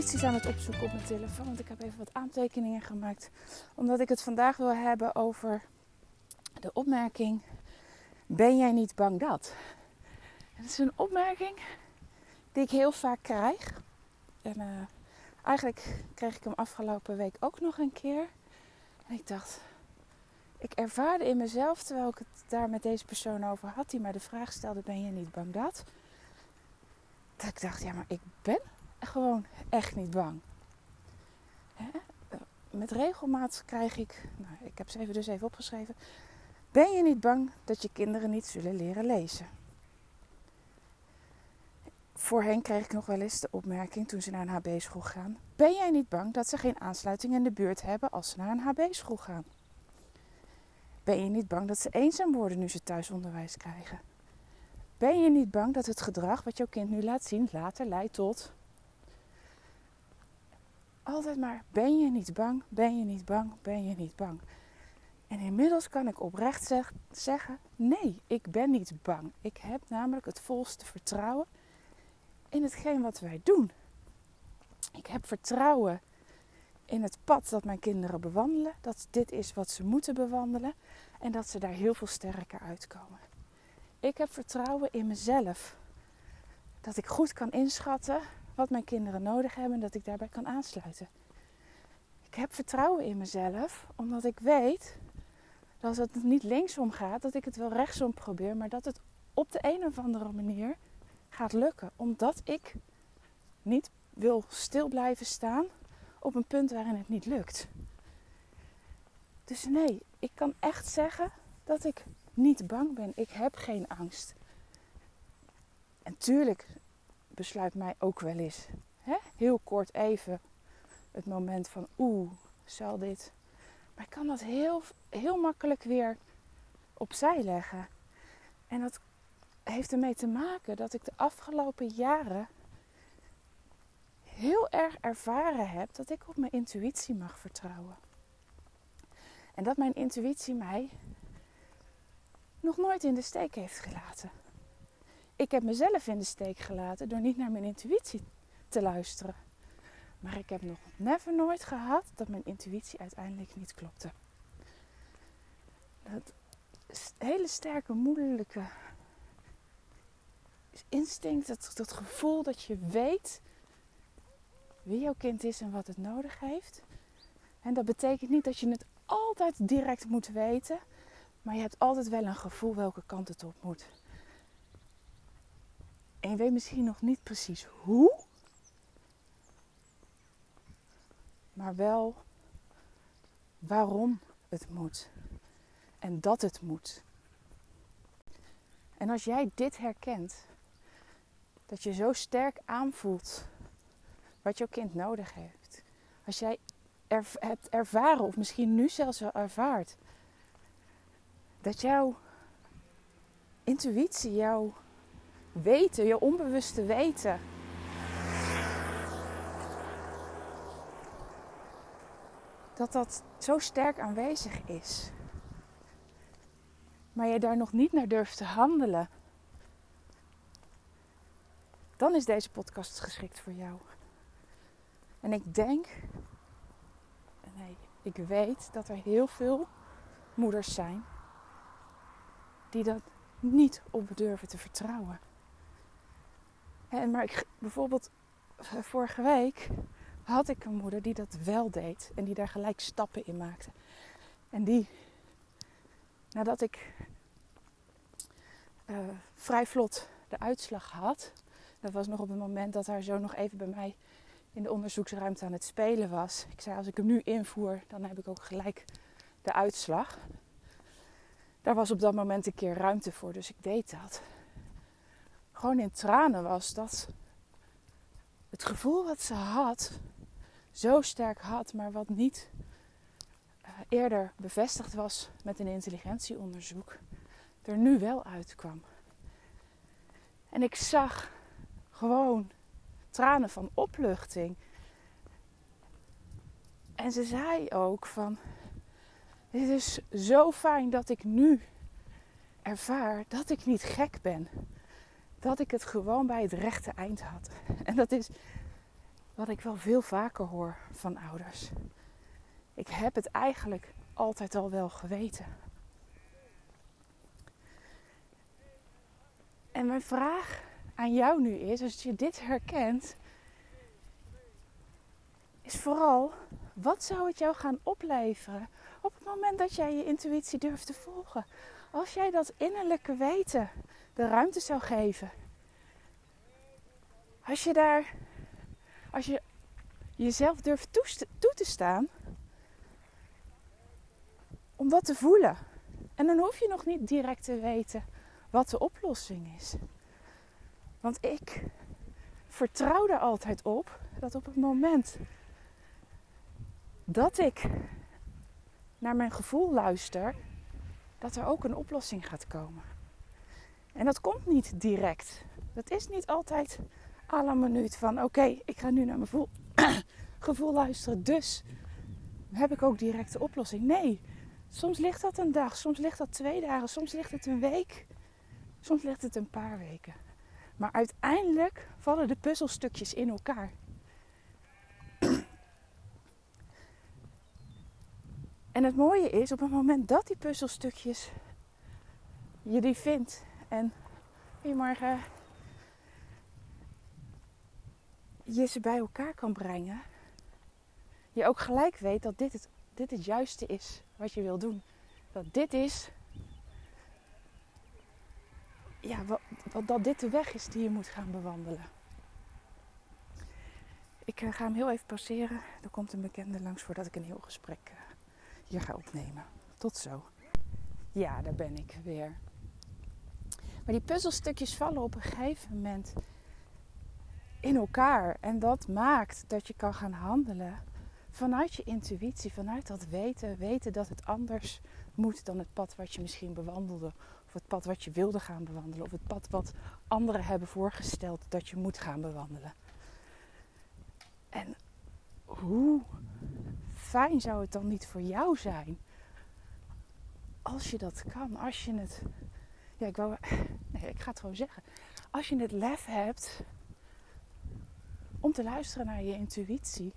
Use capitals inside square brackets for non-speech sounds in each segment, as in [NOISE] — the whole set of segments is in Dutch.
notities aan het opzoeken op mijn telefoon, want ik heb even wat aantekeningen gemaakt. Omdat ik het vandaag wil hebben over de opmerking: Ben jij niet bang dat? Het is een opmerking die ik heel vaak krijg. En uh, eigenlijk kreeg ik hem afgelopen week ook nog een keer. En ik dacht, ik ervaarde in mezelf, terwijl ik het daar met deze persoon over had, die mij de vraag stelde: Ben je niet bang dat? Dat ik dacht, ja, maar ik ben gewoon echt niet bang. Hè? Met regelmaat krijg ik, nou, ik heb ze even dus even opgeschreven. Ben je niet bang dat je kinderen niet zullen leren lezen? Voorheen kreeg ik nog wel eens de opmerking toen ze naar een HB-school gaan: Ben jij niet bang dat ze geen aansluiting in de buurt hebben als ze naar een HB-school gaan? Ben je niet bang dat ze eenzaam worden nu ze thuisonderwijs krijgen? Ben je niet bang dat het gedrag wat jouw kind nu laat zien later leidt tot. Altijd maar, ben je niet bang, ben je niet bang, ben je niet bang. En inmiddels kan ik oprecht zeg, zeggen: nee, ik ben niet bang. Ik heb namelijk het volste vertrouwen in hetgeen wat wij doen. Ik heb vertrouwen in het pad dat mijn kinderen bewandelen, dat dit is wat ze moeten bewandelen en dat ze daar heel veel sterker uitkomen. Ik heb vertrouwen in mezelf. Dat ik goed kan inschatten wat mijn kinderen nodig hebben en dat ik daarbij kan aansluiten. Ik heb vertrouwen in mezelf omdat ik weet dat als het niet linksom gaat, dat ik het wel rechtsom probeer, maar dat het op de een of andere manier gaat lukken. Omdat ik niet wil stil blijven staan op een punt waarin het niet lukt. Dus nee, ik kan echt zeggen dat ik niet bang ben. Ik heb geen angst. En tuurlijk besluit mij ook wel eens, heel kort even, het moment van oeh, zal dit. Maar ik kan dat heel, heel makkelijk weer opzij leggen. En dat heeft ermee te maken dat ik de afgelopen jaren heel erg ervaren heb dat ik op mijn intuïtie mag vertrouwen. En dat mijn intuïtie mij nog nooit in de steek heeft gelaten. Ik heb mezelf in de steek gelaten door niet naar mijn intuïtie te luisteren. Maar ik heb nog never nooit gehad dat mijn intuïtie uiteindelijk niet klopte. Dat hele sterke, moeilijke instinct, dat, dat gevoel dat je weet wie jouw kind is en wat het nodig heeft. En dat betekent niet dat je het altijd direct moet weten, maar je hebt altijd wel een gevoel welke kant het op moet. En je weet misschien nog niet precies hoe, maar wel waarom het moet en dat het moet. En als jij dit herkent, dat je zo sterk aanvoelt wat jouw kind nodig heeft. Als jij hebt ervaren, of misschien nu zelfs wel ervaart, dat jouw intuïtie, jouw weten, jouw onbewuste weten, dat dat zo sterk aanwezig is, maar je daar nog niet naar durft te handelen, dan is deze podcast geschikt voor jou. En ik denk, nee, ik weet dat er heel veel moeders zijn die dat niet op durven te vertrouwen. En maar ik, bijvoorbeeld eh, vorige week had ik een moeder die dat wel deed en die daar gelijk stappen in maakte. En die, nadat ik uh, vrij vlot de uitslag had, dat was nog op het moment dat haar zo nog even bij mij in de onderzoeksruimte aan het spelen was. Ik zei, als ik hem nu invoer, dan heb ik ook gelijk de uitslag. Daar was op dat moment een keer ruimte voor, dus ik deed dat. Gewoon in tranen was dat het gevoel wat ze had, zo sterk had, maar wat niet uh, eerder bevestigd was met een intelligentieonderzoek, er nu wel uitkwam. En ik zag gewoon tranen van opluchting. En ze zei ook van, het is zo fijn dat ik nu ervaar dat ik niet gek ben. Dat ik het gewoon bij het rechte eind had. [LAUGHS] En dat is wat ik wel veel vaker hoor van ouders. Ik heb het eigenlijk altijd al wel geweten. En mijn vraag aan jou nu is, als je dit herkent, is vooral, wat zou het jou gaan opleveren op het moment dat jij je intuïtie durft te volgen? Als jij dat innerlijke weten de ruimte zou geven. Als je daar, als je jezelf durft toe te staan om dat te voelen. En dan hoef je nog niet direct te weten wat de oplossing is. Want ik vertrouw er altijd op dat op het moment dat ik naar mijn gevoel luister, dat er ook een oplossing gaat komen. En dat komt niet direct. Dat is niet altijd à la minuut van oké, ik ga nu naar mijn [COUGHS] gevoel, luisteren, dus heb ik ook direct de oplossing. Nee, soms ligt dat een dag, soms ligt dat twee dagen, soms ligt het een week, soms ligt het een paar weken. Maar uiteindelijk vallen de puzzelstukjes in elkaar. En het mooie is, op het moment dat die puzzelstukjes je die vindt en goedemorgen je ze bij elkaar kan brengen, je ook gelijk weet dat dit het, dit het juiste is wat je wil doen. Dat dit is, ja, wat, dat dit de weg is die je moet gaan bewandelen. Ik eh, ga hem heel even passeren. Er komt een bekende langs voordat ik een heel gesprek uh, hier ga opnemen. Tot zo. Ja, daar ben ik weer. Maar die puzzelstukjes vallen op een gegeven moment in elkaar. En dat maakt dat je kan gaan handelen vanuit je intuïtie, vanuit dat weten. Weten dat het anders moet dan het pad wat je misschien bewandelde. Of het pad wat je wilde gaan bewandelen. Of het pad wat anderen hebben voorgesteld dat je moet gaan bewandelen. En hoe fijn zou het dan niet voor jou zijn als je dat kan, als je het, ja, ik, wou, [LAUGHS] nee, ik ga het gewoon zeggen, als je het lef hebt om te luisteren naar je intuïtie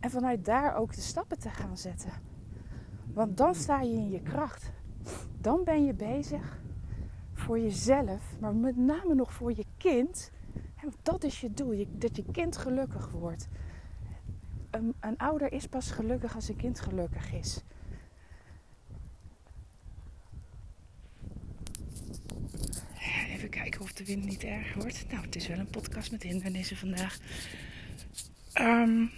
en vanuit daar ook de stappen te gaan zetten. Want dan sta je in je kracht. Dan ben je bezig voor jezelf, maar met name nog voor je kind. Dat is je doel, dat je kind gelukkig wordt een, ouder is pas gelukkig als een kind gelukkig is. Even kijken of de wind niet erg wordt. Nou, het is wel een podcast met hindernissen vandaag. Um,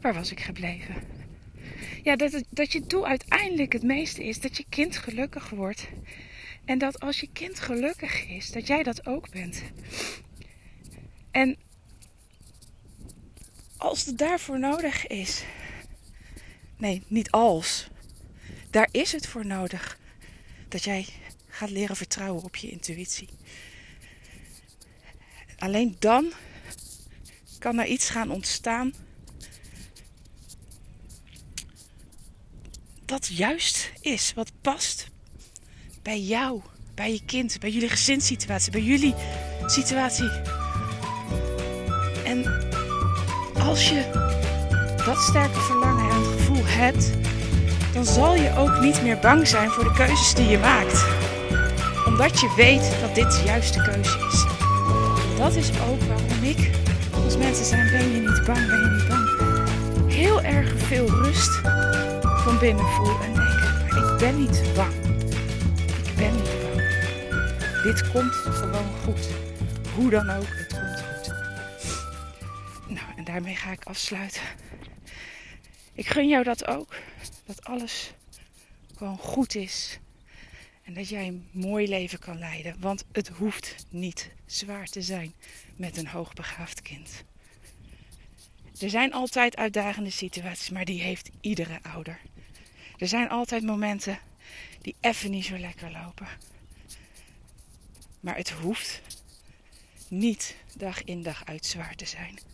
waar was ik gebleven? Ja, dat, dat je doel uiteindelijk het meeste is dat je kind gelukkig wordt. En dat als je kind gelukkig is, dat jij dat ook bent. En als het daarvoor nodig is. Nee, niet als. Daar is het voor nodig dat jij gaat leren vertrouwen op je intuïtie. Alleen dan kan er iets gaan ontstaan dat juist is, wat past bij jou, bij je kind, bij jullie gezinssituatie, bij jullie situatie. Als je dat sterke verlangen en gevoel hebt, dan zal je ook niet meer bang zijn voor de keuzes die je maakt. Omdat je weet dat dit de juiste keuze is. Dat is ook waarom ik, als mensen zijn, ben je niet bang, ben je niet bang, heel erg veel rust van binnen voel en denk, maar ik ben niet bang. Ik ben niet bang. Dit komt gewoon goed. Hoe dan ook, daarmee ga ik afsluiten. Ik gun jou dat ook. Dat alles gewoon goed is. En dat jij een mooi leven kan leiden. Want het hoeft niet zwaar te zijn met een hoogbegaafd kind. Er zijn altijd uitdagende situaties, maar die heeft iedere ouder. Er zijn altijd momenten die even niet zo lekker lopen. Maar het hoeft niet dag in dag uit zwaar te zijn.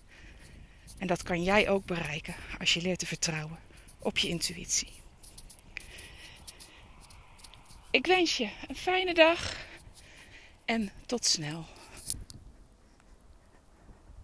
En dat kan jij ook bereiken als je leert te vertrouwen op je intuïtie. Ik wens je een fijne dag en tot snel.